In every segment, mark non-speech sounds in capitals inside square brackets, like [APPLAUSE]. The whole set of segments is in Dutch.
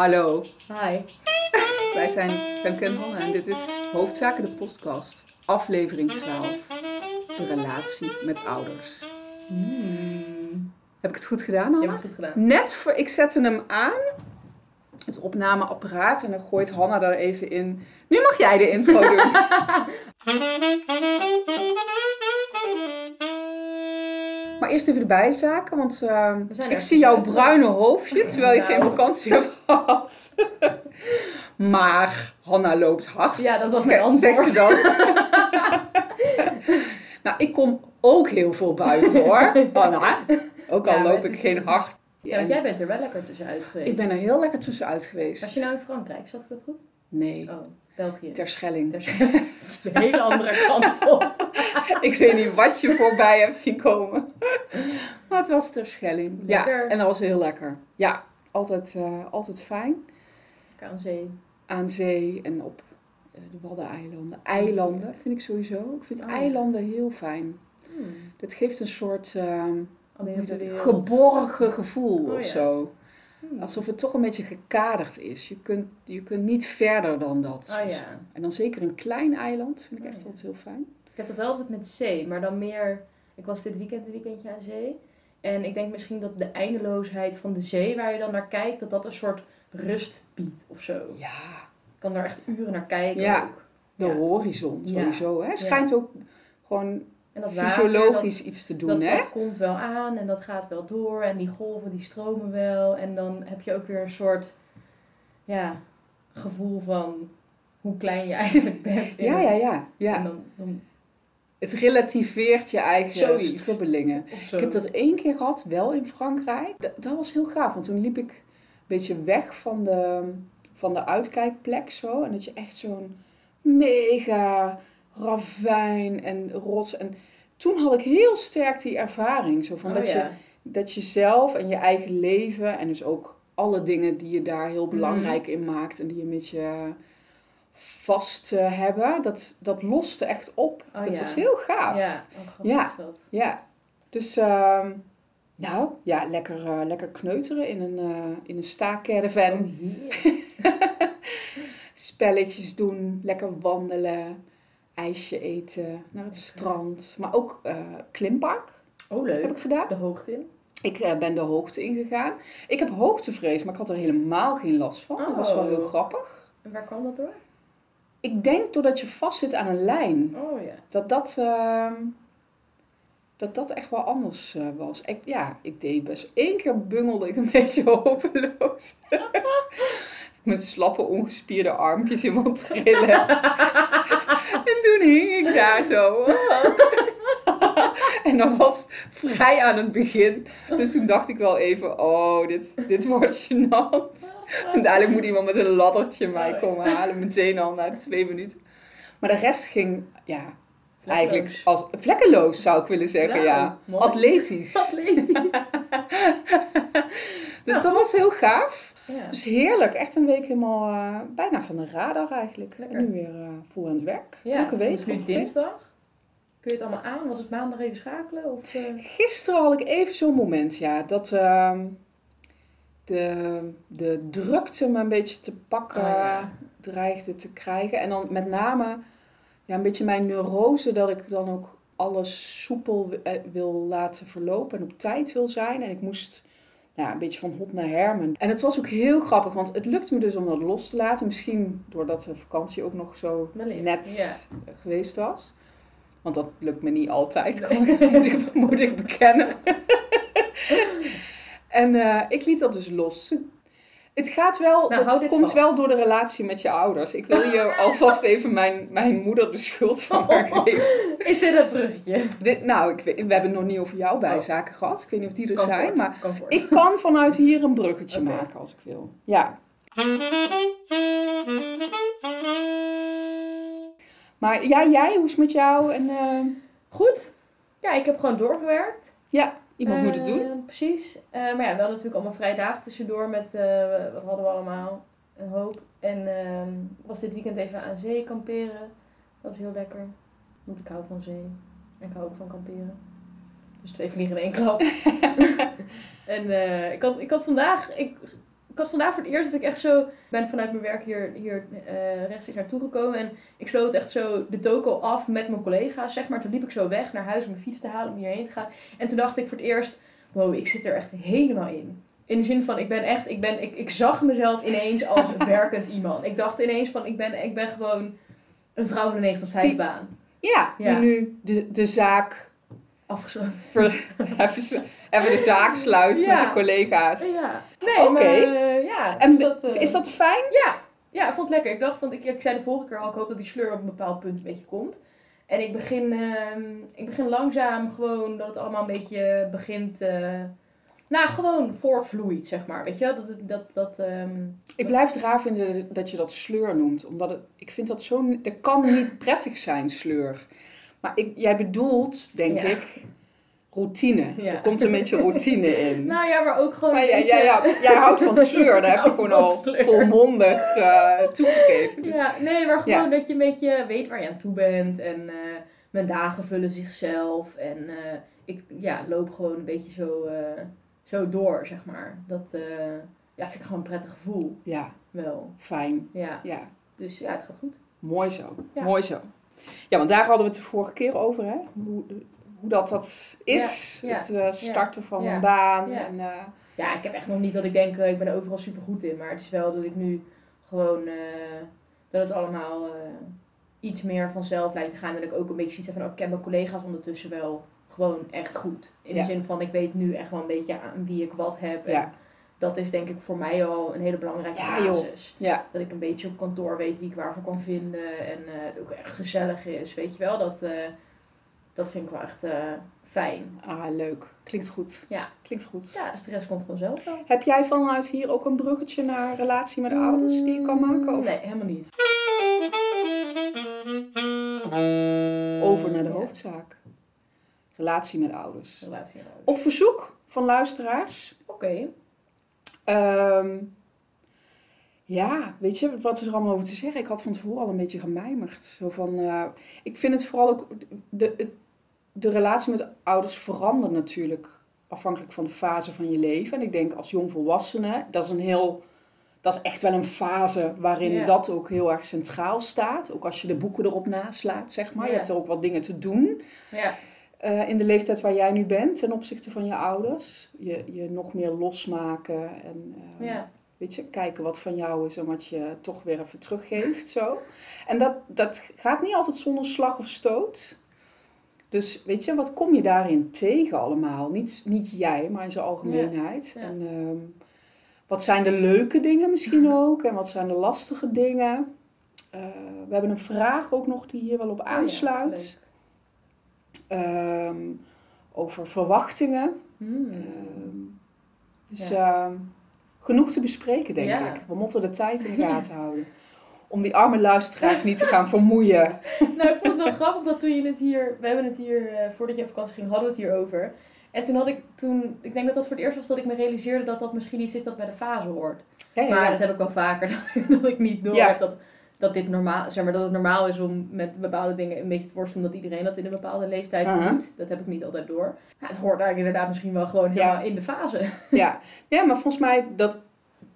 Hallo, Hi. [LAUGHS] wij zijn Femke en Hanne en dit is Hoofdzaken de podcast, aflevering 12, de relatie met ouders. Hmm. Heb ik het goed gedaan, Je Hanne? hebt het goed gedaan. Net voor, ik zette hem aan, het opnameapparaat, en dan gooit Hanna daar even in. Nu mag jij de intro [LAUGHS] doen. [LAUGHS] Eerst even de bijzaken, want eh, zijn ik zie jouw bruine hoofdje terwijl je geen Nou. vakantie hebt gehad. [LAUGHS] maar Hanna loopt hard. Ja, dat was mijn antwoord. Zegt ze dan. [LAUGHS] nou, ik kom ook heel veel buiten hoor, [LAUGHS] Hanna. Ook al Ja, loop ik geen hard. Ja, want jij bent er wel lekker tussenuit geweest. Ik ben er heel lekker tussenuit geweest. Was je nou in Frankrijk? Zag ik dat goed? Nee, Oh, België. ter Schelling. Ter [LAUGHS] een hele andere kant op. [LAUGHS] Ik weet niet wat je voorbij hebt zien komen. Maar het was ter Schelling. Ja, Lekker. en dat was heel lekker. Ja, altijd, eh, altijd fijn. Lekker aan zee. Aan zee en op eh, de Waddeneilanden. Eilanden vind ik sowieso. Ik vind Oh, ja. eilanden heel fijn. Hmm. Dat geeft een soort ehm, geborgen gevoel Oh, of ja. zo. Hmm. Alsof het toch een beetje gekaderd is. Je kunt, je kunt niet verder dan dat. Oh ja. En dan zeker een klein eiland vind ik Oh, echt ja. altijd heel fijn. Ik heb dat wel altijd met zee, maar dan meer... Ik was dit weekend een weekendje aan zee. En ik denk misschien dat de eindeloosheid van de zee waar je dan naar kijkt, dat dat een soort rust biedt of zo. Ik Ja, kan daar echt uren naar kijken Ja. ook. de Ja. horizon sowieso. Hè? Schijnt ook gewoon En dat fysiologisch iets te doen. dat, hè? dat komt wel aan en dat gaat wel door. En die golven die stromen wel. En dan heb je ook weer een soort ja, gevoel van hoe klein je [LAUGHS] eigenlijk bent. in Ja, het- ja, ja. En ja. dan, dan Het relativeert je eigen Zoiets. strubbelingen. Ik heb dat één keer gehad, wel in Frankrijk. Dat, dat was heel gaaf, want toen liep ik een beetje weg van de, van de uitkijkplek zo. En dat je echt zo'n mega ravijn en rots. En toen had ik heel sterk die ervaring. Zo van Oh, dat, je, ja. dat je zelf en je eigen leven en dus ook alle dingen die je daar heel belangrijk in maakt en die je met je vast eh, hebben, dat, dat loste echt op. Oh, dat ja. was heel gaaf. Ja, oh, Ja. is dat. Ja, dus ehm, nou ja, lekker, eh, lekker kneuteren in een, eh in een staakcaravan. Oh. [LAUGHS] Spelletjes doen, lekker wandelen, ijsje eten, naar het strand. Maar ook eh, klimpark Oh, heb leuk. ik gedaan. De hoogte in. Ik eh, ben de hoogte ingegaan. Ik heb hoogtevrees, maar ik had er helemaal geen last van. Dat was wel Oh. heel grappig. En waar kwam dat door? Ik denk doordat je vastzit aan een lijn. Oh ja. dat dat, ehm, dat, dat echt wel anders eh, was. Ik, ja, ik deed best. Eén keer bungelde ik een [LAUGHS] beetje hopeloos. [LAUGHS] Met slappe, ongespierde armpjes in mijn trillen. en toen hing ik daar zo. en dat was vrij aan het begin. Dus toen dacht ik wel even, oh, dit, dit wordt gênant. En dadelijk moet iemand met een laddertje mij komen halen. Meteen al na twee minuten. Maar de rest ging, ja, Eigenlijk als vlekkeloos zou ik willen zeggen, Nou, ja. mooi. Atletisch. Atletisch. [LAUGHS] Dus dat was heel gaaf. Ja. Dus heerlijk. Echt een week helemaal eh, bijna van de radar eigenlijk. Lekker. En nu weer vol aan het werk. Ja, Elke het week. is nu dinsdag. Kun je het allemaal aan? Was het maandag even schakelen? Of, eh? Gisteren had ik even zo'n moment, ja. Dat ehm, de, de drukte me een beetje te pakken Oh, ja. dreigde te krijgen. En dan met name ja, een beetje mijn neurose dat ik dan ook alles soepel wi- wil laten verlopen en op tijd wil zijn. En ik moest ja, een beetje van hot naar her. En het was ook heel grappig, want het lukte me dus om dat los te laten. Misschien doordat de vakantie ook nog zo Wellicht, net ja. geweest was. Want dat lukt me niet altijd, [LAUGHS] Nee. moet, ik, moet ik bekennen. [LAUGHS] en eh, ik liet dat dus los. Het gaat wel, Nou, dat komt vast. wel door de relatie met je ouders. Ik wil je [LAUGHS] alvast even mijn, mijn moeder de schuld van haar geven. Is dit een bruggetje? Dit, nou, ik we hebben het nog niet over jouw bijzaken gehad. Ik weet niet of die er Kan zijn, kort, maar kan ik kan vanuit hier een bruggetje maken als ik wil. Ja. Maar ja, jij, hoe is het met jou? En, eh, Goed. Ja, ik heb gewoon doorgewerkt. ja, iemand moet het Eh, doen. Precies. Eh, maar ja, wel natuurlijk allemaal vrije dagen tussendoor met, eh, wat hadden we allemaal? Een hoop. En ehm, was dit weekend even aan zee kamperen. Dat was heel lekker. Want ik hou van zee. En ik hou ook van kamperen. Dus twee vliegen in één klap. [LAUGHS] [LAUGHS] en eh, ik, had, ik had vandaag... Ik had vandaag voor het eerst dat ik echt zo... ben vanuit mijn werk hier, hier eh, rechtstreeks naartoe gekomen. En ik sloot echt zo de toko af met mijn collega's, zeg maar. Toen liep ik zo weg naar huis om mijn fiets te halen, om hierheen te gaan. En toen dacht ik voor het eerst... Wow, ik zit er echt helemaal in. In de zin van, ik ben echt... Ik, ben, ik, ik zag mezelf ineens als [LAUGHS] werkend iemand. Ik dacht ineens van, ik ben, ik ben gewoon een vrouw van de 9 tot 5 Die- baan. Ja, Ja. die nu de, de zaak... Afgesloten. ver- [LAUGHS] even, de zaak sluit Ja. met de collega's. Ja. Nee, Oké. eh, ja. En dus dat, eh, Is dat fijn? Ja, ja, ik vond het lekker. Ik dacht, want ik, ik zei de vorige keer al, ik hoop dat die sleur op een bepaald punt een beetje komt. En ik begin, ehm, ik begin langzaam gewoon dat het allemaal een beetje begint, eh, nou gewoon voortvloeit, zeg maar. Weet je wel? Dat, dat, dat, ehm, Ik blijf het raar vinden dat je dat sleur noemt. Omdat het, ik vind dat zo... Dat kan niet prettig zijn, sleur. Maar ik, jij bedoelt, denk Ja. ik, routine. Ja. Er komt een beetje routine [LAUGHS] in. nou ja, maar ook gewoon maar jij, beetje... jij, jij, jij houdt van sleur. Daar heb je gewoon al volmondig eh, toegegeven. Dus, Ja, nee, maar gewoon Ja. dat je een beetje weet waar je aan toe bent. En eh, mijn dagen vullen zichzelf. En eh, ik ja, loop gewoon een beetje zo, zo door, zeg maar. Dat ja, vind ik gewoon een prettig gevoel. ja, Wel, fijn. ja. Ja, Dus ja, het gaat goed. mooi zo. Ja. Mooi zo. Ja, want daar hadden we het de vorige keer over, hè? Hoe, hoe dat dat is. Ja, ja, het eh, starten van een baan. ja. En, eh, Ja, ik heb echt nog niet dat ik denk, eh, ik ben er overal super goed in. Maar het is wel dat ik nu gewoon, dat het allemaal iets meer vanzelf lijkt te gaan. En dat ik ook een beetje zoiets heb van, oh, ik ken mijn collega's ondertussen wel gewoon echt goed. In Ja. de zin van, ik weet nu echt wel een beetje aan wie ik wat heb. En Ja. dat is denk ik voor mij al een hele belangrijke Ja, basis. ja, Dat ik een beetje op kantoor weet wie ik waarvoor kan vinden. En het ook echt gezellig is. Weet je wel, dat, dat vind ik wel echt eh, fijn. ah, leuk. Klinkt goed. Ja. Klinkt goed. Ja, dus de rest komt vanzelf wel. Heb jij vanuit hier ook een bruggetje naar relatie met ouders die je kan maken? Of Nee, helemaal niet. over naar de Ja. hoofdzaak? Relatie met ouders. Relatie met ouders. Op verzoek van luisteraars. Oké. Ehm, ja, weet je, wat is er allemaal over te zeggen? Ik had van tevoren al een beetje gemijmerd. Zo van, eh, ik vind het vooral ook, de, de, de relatie met ouders verandert natuurlijk afhankelijk van de fase van je leven. En ik denk als jongvolwassene, dat is een heel, dat is echt wel een fase waarin dat ook heel erg centraal staat. Ook als je de boeken erop naslaat, zeg maar. Je hebt er ook wat dingen te doen. Ja. Eh, in de leeftijd waar jij nu bent ten opzichte van je ouders. Je, je nog meer losmaken en eh, Ja. Weet je, kijken wat van jou is en wat je toch weer even teruggeeft. Zo. En dat, dat gaat niet altijd zonder slag of stoot. Dus weet je, wat kom je daarin tegen allemaal? Niet, niet jij, maar in zijn algemeenheid. Ja, ja. En ehm, wat zijn de leuke dingen misschien [LAUGHS] ook? En wat zijn de lastige dingen? Eh, we hebben een vraag ook nog die hier wel op Oh ja, aansluit. Ehm, over verwachtingen. Hmm. Ehm, dus ehm, genoeg te bespreken, denk Ja. ik. We moeten de tijd in de gaten houden. Om die arme luisteraars niet te gaan vermoeien. [LAUGHS] nou, ik vond het wel grappig dat toen je het hier... We hebben het hier, eh, voordat je op vakantie ging, hadden we het hier over. En toen had ik toen... Ik denk dat dat voor het eerst was dat ik me realiseerde dat dat misschien iets is dat bij de fase hoort. Ja, ja, Maar dat heb ik wel vaker, dat, [LAUGHS] dat ik niet door Ja. heb dat, dat dit normaal... Zeg maar, dat het normaal is om met bepaalde dingen een beetje te worstelen, omdat iedereen dat in een bepaalde leeftijd Uh-huh. doet. Dat heb ik niet altijd door. Ja, het hoort eigenlijk inderdaad misschien wel gewoon Ja. helemaal in de fase. Ja. ja, maar volgens mij dat,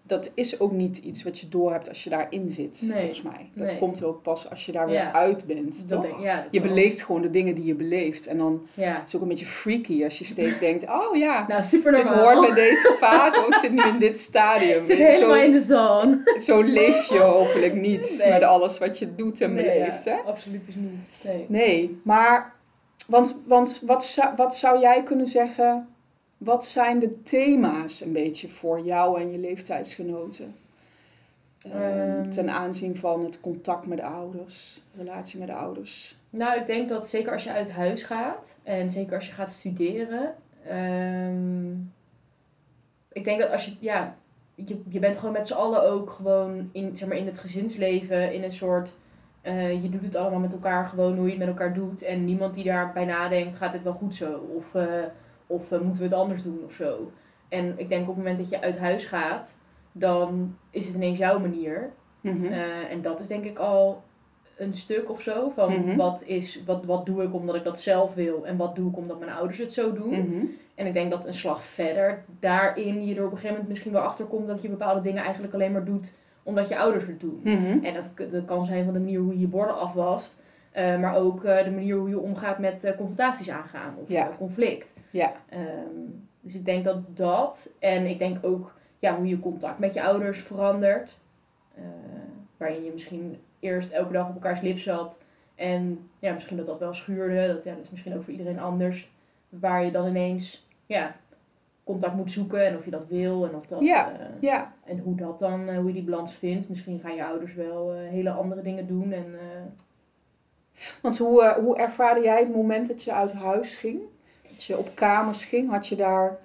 dat is ook niet iets wat je doorhebt als je daarin zit. Nee. Volgens mij. Dat Nee. komt ook pas als je daar weer Ja. uit bent. Toch? denk, ja, Je is wel- beleeft gewoon de dingen die je beleeft. En dan Ja. is het ook een beetje freaky als je steeds [LAUGHS] denkt: oh ja, Nou, super dit hoort bij deze fase. Ik zit nu in dit stadium. Ik [LAUGHS] zit helemaal zo, in de zone. [LAUGHS] zo leef je hopelijk niet Nee. met alles wat je doet en beleeft. Hè? absoluut dus niet. Nee. Nee, maar want, want wat, zou, wat zou jij kunnen zeggen? Wat zijn de thema's een beetje voor jou en je leeftijdsgenoten? Eh, Ehm. ten aanzien van het contact met de ouders, relatie met de ouders. Nou, ik denk dat zeker als je uit huis gaat en zeker als je gaat studeren. ehm, ik denk dat als je, ja, je, je bent gewoon met z'n allen ook gewoon in, zeg maar, in het gezinsleven in een soort. eh, je doet het allemaal met elkaar gewoon hoe je het met elkaar doet. En niemand die daarbij nadenkt, gaat dit wel goed zo? Of, eh, of eh, moeten we het anders doen of zo? En ik denk op het moment dat je uit huis gaat, dan is het ineens jouw manier. Mhm. Eh, en dat is denk ik al een stuk of zo. Van Mhm. wat, is, wat, wat doe ik omdat ik dat zelf wil en wat doe ik omdat mijn ouders het zo doen. Mhm. En ik denk dat een slag verder daarin je er op een gegeven moment misschien wel achter komt dat je bepaalde dingen eigenlijk alleen maar doet omdat je ouders het doen. En dat, dat kan zijn van de manier hoe je je borden afwast, eh, maar ook eh, de manier hoe je omgaat met eh, confrontaties aangaan of Ja. conflict. Ja. Ehm, dus ik denk dat dat, en ik denk ook ja, hoe je contact met je ouders verandert. Waarin je misschien eerst elke dag op elkaars lip zat en ja, misschien dat dat wel schuurde. Dat, ja, dat is misschien ook voor iedereen anders. Waar je dan ineens ja, contact moet zoeken en of je dat wil en of dat. Ja. Ja, en hoe dat dan, hoe je die balans vindt. Misschien gaan je ouders wel hele andere dingen doen. En, want hoe, eh, hoe ervaarde jij het moment dat je uit huis ging? Dat je op kamers ging? Had je daar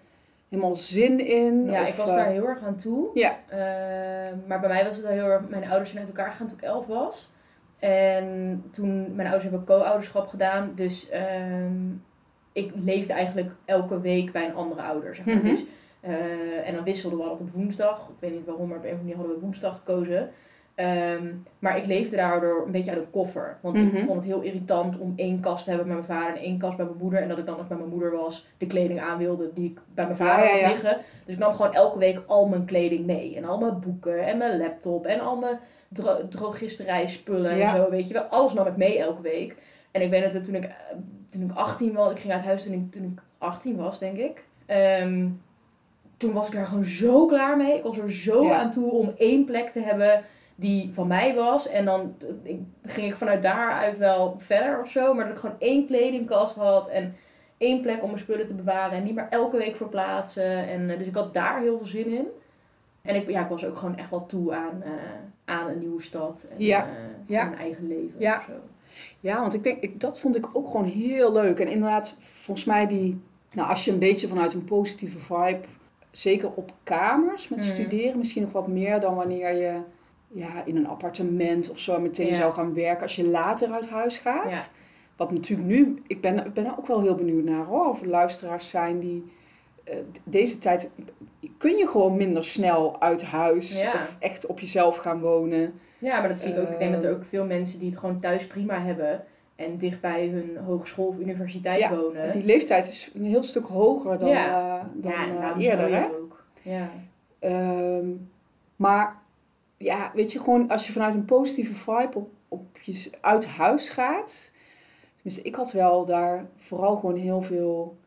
helemaal zin in? ja, Of, ik was eh, daar heel erg aan toe. Ja. Eh, maar bij mij was het wel heel erg... Mijn ouders zijn uit elkaar gegaan toen ik elf was. En toen... Mijn ouders hebben co-ouderschap gedaan. Dus ehm, ik leefde eigenlijk elke week bij een andere ouder. Zeg maar. Mhm. dus, en dan wisselden we altijd op woensdag. Ik weet niet waarom, maar op een of andere manier hadden we woensdag gekozen. Ehm, maar ik leefde daardoor een beetje uit een koffer. Want Mhm. ik vond het heel irritant om één kast te hebben bij mijn vader en één kast bij mijn moeder. En dat ik dan nog bij mijn moeder was de kleding aan wilde die ik bij mijn vader Ja, ja, had liggen. Dus ik nam gewoon elke week al mijn kleding mee. En al mijn boeken en mijn laptop en al mijn dro drogisterijspullen en zo, weet je wel. Alles nam ik mee elke week. En ik weet het, toen ik, eh, toen ik 18 was, ik ging uit huis toen ik, toen ik 18 was, denk ik. Ehm, toen was ik daar gewoon zo klaar mee. Ik was er zo aan toe om één plek te hebben die van mij was. En dan eh, ik, ging ik vanuit daaruit wel verder of zo. Maar dat ik gewoon één kledingkast had en één plek om mijn spullen te bewaren. En niet maar elke week verplaatsen. En, eh, dus ik had daar heel veel zin in. En ik, ja, ik was ook gewoon echt wel toe aan, eh, aan een nieuwe stad. En, Ja. Ja. Mijn eigen leven Ja. of zo. Ja, want ik denk, ik, dat vond ik ook gewoon heel leuk. En inderdaad, volgens mij die, nou als je een beetje vanuit een positieve vibe, zeker op kamers met Mhm. studeren, misschien nog wat meer dan wanneer je ja, in een appartement of zo meteen Ja. zou gaan werken als je later uit huis gaat. Ja. Wat natuurlijk nu, ik ben, ik ben er ook wel heel benieuwd naar hoor, of er luisteraars zijn die eh, deze tijd, kun je gewoon minder snel uit huis Ja. of echt op jezelf gaan wonen. Ja, maar dat zie ik ook. Ik denk dat er Ehm. ook veel mensen die het gewoon thuis prima hebben. En dichtbij hun hogeschool of universiteit Ja, wonen. Die leeftijd is een heel stuk hoger dan, Ja. eh, dan ja, eh, eerder. Hè? ook? Ja. Ehm, maar ja, weet je, gewoon als je vanuit een positieve vibe op, op je, uit huis gaat. Tenminste, ik had wel daar vooral gewoon heel veel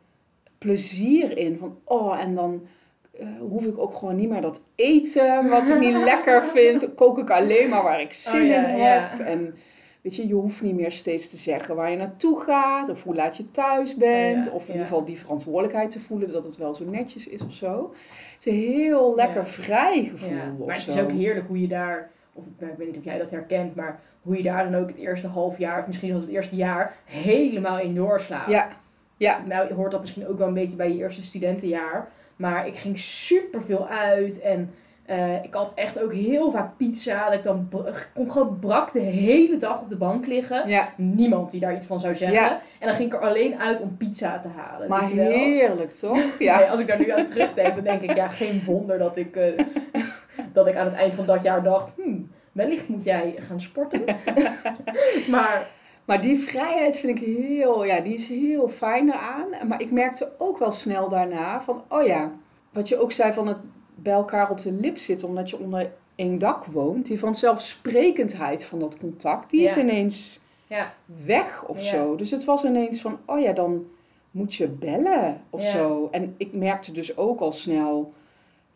plezier in. Van, oh, en dan eh, hoef ik ook gewoon niet meer dat eten wat ik niet lekker [LAUGHS] vind. Kook ik alleen maar waar ik zin Oh ja, in ja. heb. En weet je, je hoeft niet meer steeds te zeggen waar je naartoe gaat. Of hoe laat je thuis bent. Ja, of in ieder geval die verantwoordelijkheid te voelen dat het wel zo netjes is of zo. Het is heel lekker vrij gevoel Ja. Maar het is ook heerlijk hoe je daar, of ik weet niet of jij dat herkent, maar hoe je daar dan ook het eerste half jaar, of misschien zelfs het eerste jaar, helemaal in doorslaat. Ja, ja. Nou, je hoort dat misschien ook wel een beetje bij je eerste studentenjaar. Maar ik ging super veel uit en eh, ik had echt ook heel vaak pizza. Dat ik dan kon gewoon brak de hele dag op de bank liggen. ja. Niemand die daar iets van zou zeggen. Ja. En dan ging ik er alleen uit om pizza te halen. Maar heerlijk toch? [LAUGHS] Ja. Nee, als ik daar nu aan terugdenk, dan denk ik, ja, geen wonder dat ik, eh, [LAUGHS] dat ik aan het eind van dat jaar dacht, hmm, wellicht moet jij gaan sporten. [LAUGHS] maar Maar die vrijheid vind ik heel, ja, die is heel fijn eraan. Maar ik merkte ook wel snel daarna van, oh ja, wat je ook zei van het bij elkaar op de lip zitten omdat je onder één dak woont. Die vanzelfsprekendheid van dat contact, die is Ja. ineens ja, weg of zo. Dus het was ineens van, oh ja, dan moet je bellen of zo. En ik merkte dus ook al snel,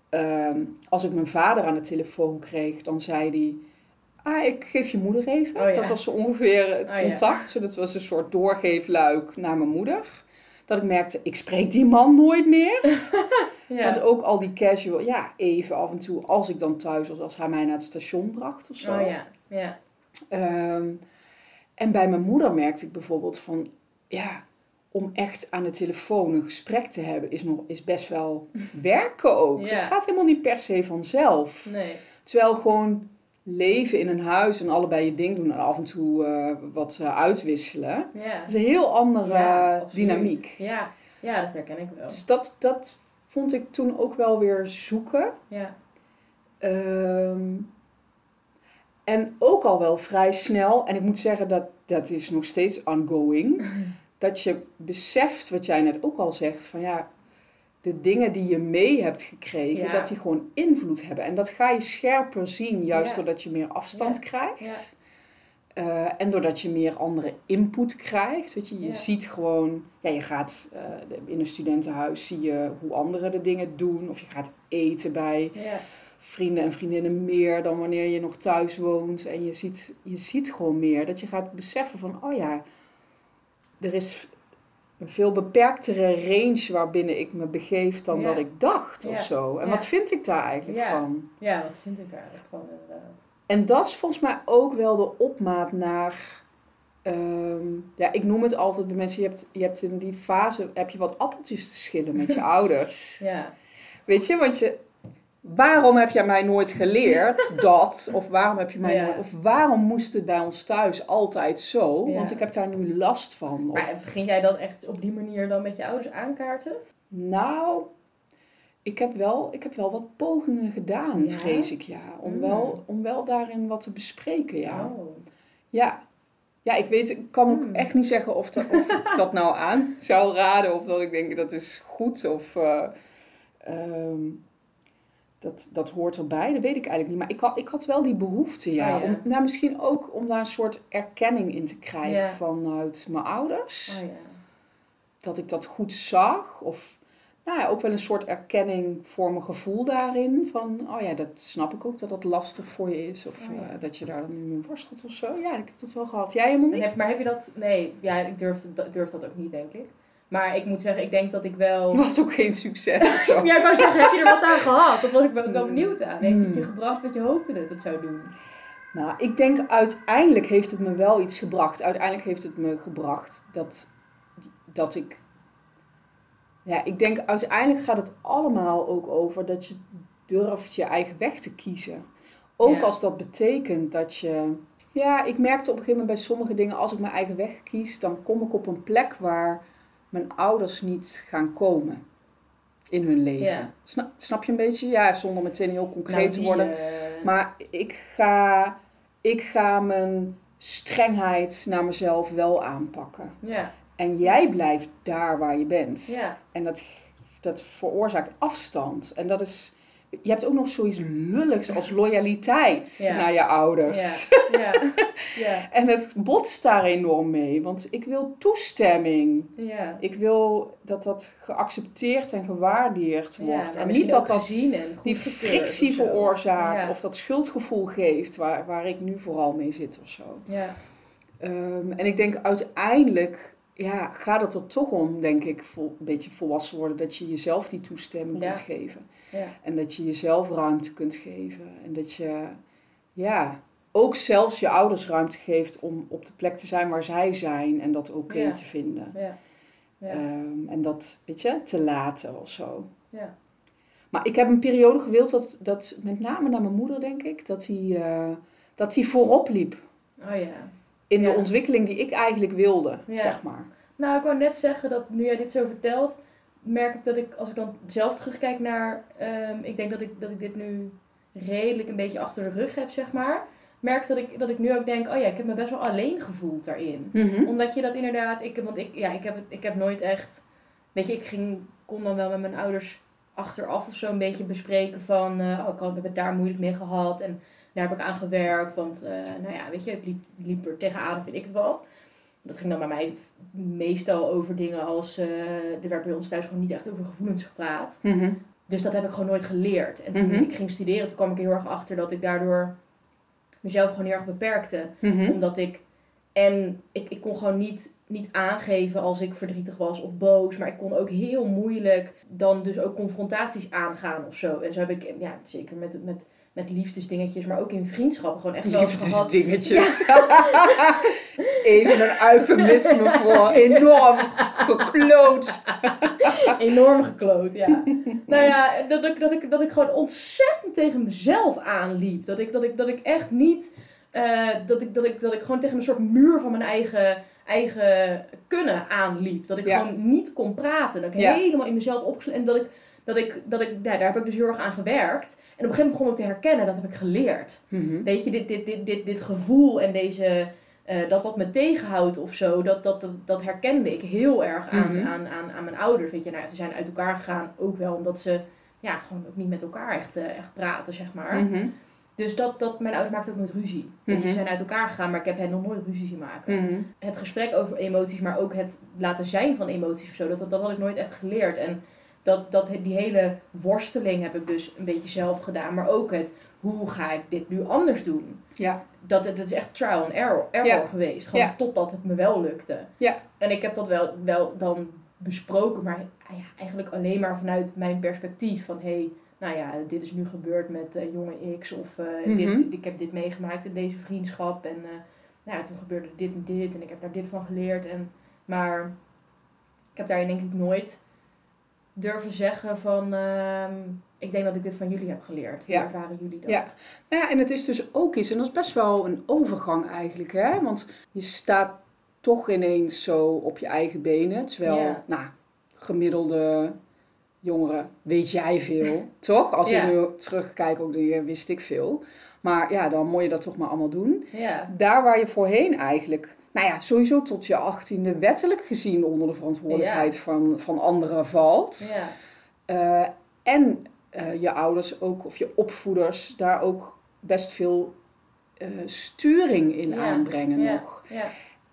ehm, als ik mijn vader aan de telefoon kreeg, dan zei hij, ah, ik geef je moeder even. Oh. Dat was zo ongeveer het Oh contact. Zo, dat was een soort doorgeefluik naar mijn moeder. Dat ik merkte, ik spreek die man nooit meer. [LAUGHS] ja. Want ook al die casual, ja, even af en toe, als ik dan thuis was, als hij mij naar het station bracht of zo. oh ja, ja, Ehm, en bij mijn moeder merkte ik bijvoorbeeld van, ja, om echt aan de telefoon een gesprek te hebben is, nog, is best wel [LAUGHS] werken ook. Ja. Het gaat helemaal niet per se vanzelf. nee, Terwijl gewoon leven in een huis en allebei je ding doen en af en toe eh, wat eh, uitwisselen. ja. Dat is een heel andere Ja, dynamiek. Ja, ja, dat herken ik wel. Dus dat, dat vond ik toen ook wel weer zoeken. Ja, Ehm, En ook al wel vrij snel, en ik moet zeggen dat dat is nog steeds ongoing, [LAUGHS] dat je beseft wat jij net ook al zegt, van ja, de dingen die je mee hebt gekregen, Ja. dat die gewoon invloed hebben. En dat ga je scherper zien, juist Ja. doordat je meer afstand Ja. krijgt. Eh, en doordat je meer andere input krijgt. Weet je, je ziet gewoon, ja, je gaat eh, in een studentenhuis, zie je hoe anderen de dingen doen. Of je gaat eten bij Ja. vrienden en vriendinnen meer dan wanneer je nog thuis woont. En je ziet, je ziet gewoon meer dat je gaat beseffen van, oh ja, er is een veel beperktere range waarbinnen ik me begeef dan Ja. dat ik dacht Ja. of zo. En Ja. wat vind ik daar eigenlijk van? ja, wat vind ik er eigenlijk van inderdaad. En dat is volgens mij ook wel de opmaat naar. ehm, ja, ik noem het altijd bij mensen. Je hebt, je hebt in die fase heb je wat appeltjes te schillen met je [LAUGHS] ouders. Ja. Weet je, want je. Waarom heb jij mij nooit geleerd [LAUGHS] dat? Of waarom heb je mij Ja. nooit. Of waarom moest het bij ons thuis altijd zo? Ja. Want ik heb daar nu last van. Of, Maar begin jij dat echt op die manier dan met je ouders aankaarten? Nou, ik heb wel, ik heb wel wat pogingen gedaan, Ja? vrees ik ja. Om, Mm. wel, om wel daarin wat te bespreken, ja. Oh. Ja. Ja, ik weet, ik kan ook Hmm. echt niet zeggen of, dat- of ik dat nou aan zou raden. Of dat ik denk dat is goed. Of eh, ehm, dat, dat hoort erbij. Dat weet ik eigenlijk niet. Maar ik had, ik had wel die behoefte, ja. Oh, ja. Om, nou, misschien ook om daar een soort erkenning in te krijgen Ja. vanuit mijn ouders. Oh ja. Dat ik dat goed zag. Of nou ja, ook wel een soort erkenning voor mijn gevoel daarin. Van, oh ja, dat snap ik ook dat dat lastig voor je is. Of Oh, eh, dat je daar dan mee worstelt of zo. Ja, ik heb dat wel gehad. Jij helemaal niet? heb, maar heb je dat... Nee, ja, ik durf, durf dat ook niet, denk ik. Maar ik moet zeggen, ik denk dat ik wel... [LAUGHS] was ook geen succes of zo. [LAUGHS] Ja, ik wou zeggen, heb je er wat aan [LAUGHS] gehad? Dat was ik wel, wel Hmm. benieuwd aan. Heeft het je Hmm. gebracht wat je hoopte dat het zou doen? Nou, ik denk uiteindelijk heeft het me wel iets gebracht. Uiteindelijk heeft het me gebracht dat, dat ik. Ja, ik denk uiteindelijk gaat het allemaal ook over dat je durft je eigen weg te kiezen. Ook Ja. als dat betekent dat je. Ja, ik merkte op een gegeven moment bij sommige dingen, als ik mijn eigen weg kies, dan kom ik op een plek waar mijn ouders niet gaan komen in hun leven. Ja. Snap, snap je een beetje? Ja, zonder meteen heel concreet Nou, te worden. eh, Maar ik ga, ik ga mijn strengheid naar mezelf wel aanpakken. Ja, En jij blijft daar waar je bent. ja. En dat, dat veroorzaakt afstand. En dat is. Je hebt ook nog zoiets lulligs als loyaliteit Ja. naar je ouders. Ja, [LAUGHS] ja, ja, En het botst daar enorm mee. Want ik wil toestemming. ja. Ik wil dat dat geaccepteerd en gewaardeerd wordt. maar en niet dat dat die frictie of veroorzaakt of dat schuldgevoel geeft waar, waar ik nu vooral mee zit of zo. Ja, Ehm, en ik denk uiteindelijk ja, gaat het er toch om, denk ik, vol, een beetje volwassen worden, dat je jezelf die toestemming kunt geven. Ja, En dat je jezelf ruimte kunt geven. En dat je, ja, ook zelfs je ouders ruimte geeft om op de plek te zijn waar zij zijn en dat oké Ja. te vinden. ja. Ja, Ehm, en dat, weet je, te laten of zo. ja. Maar ik heb een periode gewild dat, dat met name naar mijn moeder, denk ik, dat hij, eh, dat hij voorop liep Oh ja. in de ontwikkeling die ik eigenlijk wilde, zeg maar. Nou, ik wou net zeggen dat nu jij dit zo vertelt, merk ik dat ik, als ik dan zelf terugkijk naar, ehm, ik denk dat ik, dat ik dit nu redelijk een beetje achter de rug heb, zeg maar. Merk dat ik, dat ik nu ook denk, oh ja, ik heb me best wel alleen gevoeld daarin. Omdat je dat inderdaad, ik, want ik, ja, ik, heb ik heb nooit echt, weet je, ik ging, kon dan wel met mijn ouders achteraf of zo een beetje bespreken van, eh, oh, ik had- heb het daar moeilijk mee gehad en daar heb ik aan gewerkt, want, eh, nou ja, weet je, ik liep, liep er tegenaan, vind ik het wat. Dat ging dan bij mij meestal over dingen als, eh, er werd bij ons thuis gewoon niet echt over gevoelens gepraat. Mhm. Dus dat heb ik gewoon nooit geleerd. En toen Mhm. ik ging studeren, toen kwam ik er heel erg achter dat ik daardoor mezelf gewoon heel erg beperkte Mhm. omdat ik. En ik, ik kon gewoon niet, niet aangeven als ik verdrietig was of boos. Maar ik kon ook heel moeilijk dan dus ook confrontaties aangaan of zo. En zo heb ik, ja, zeker met, met, met liefdesdingetjes, maar ook in vriendschappen gewoon echt. Liefdesdingetjes. [LAUGHS] Even een eufemisme voor enorm gekloot. Enorm gekloot, ja. nou ja, dat ik, dat, ik, dat ik gewoon ontzettend tegen mezelf aanliep. Dat ik, dat ik, dat ik echt niet. eh, dat, ik, dat, ik, dat ik gewoon tegen een soort muur van mijn eigen, eigen kunnen aanliep. Dat ik Ja. gewoon niet kon praten. Dat ik Ja. helemaal in mezelf opgesloten. En dat ik dat ik, dat ik nou, daar heb ik dus heel erg aan gewerkt. En op een gegeven moment begon ik te herkennen, dat heb ik geleerd. Mhm. Weet je, dit, dit, dit, dit, dit gevoel en deze, eh, dat wat me tegenhoudt of zo, dat, dat, dat, dat herkende ik heel erg aan, Mhm. aan, aan, aan mijn ouders. Weet je, nou, ze zijn uit elkaar gegaan ook wel omdat ze ja, gewoon ook niet met elkaar echt, eh, echt praten, zeg maar. Mhm. Dus dat, dat, mijn ouders maakten ook nooit ruzie. Ze zijn uit elkaar gegaan, maar ik heb hen nog nooit ruzie zien maken. Het gesprek over emoties, maar ook het laten zijn van emoties of zo, dat, dat had ik nooit echt geleerd. En dat, dat, die hele worsteling heb ik dus een beetje zelf gedaan. Maar ook het, hoe ga ik dit nu anders doen? Ja. Dat, het is echt trial and error, error Ja. geweest. Gewoon Ja. totdat het me wel lukte. Ja. En ik heb dat wel, wel dan besproken, maar ah ja, eigenlijk alleen maar vanuit mijn perspectief. Van hé, hey, nou ja, dit is nu gebeurd met eh, jonge X. Of eh, Mhm. dit, ik heb dit meegemaakt in deze vriendschap. En eh, nou ja, toen gebeurde dit en dit. En ik heb daar dit van geleerd. En, maar ik heb daarin denk ik nooit durven zeggen van... ehm, ik denk dat ik dit van jullie heb geleerd. Hoe Ja. ervaren jullie dat? Ja. Nou ja, en het is dus ook iets, en dat is best wel een overgang eigenlijk, hè? Want je staat toch ineens zo op je eigen benen. Terwijl, Ja. nou, gemiddelde jongeren weet jij veel, [LAUGHS] toch? Als ik nu terugkijk, ook je, wist ik veel. Maar ja, dan moet je dat toch maar allemaal doen. Ja. Daar waar je voorheen eigenlijk, nou ja, sowieso tot je achttiende wettelijk gezien onder de verantwoordelijkheid van, van anderen valt. Ja. Eh, en eh, je ouders ook, of je opvoeders, daar ook best veel eh, sturing in Ja, aanbrengen nog. Ja.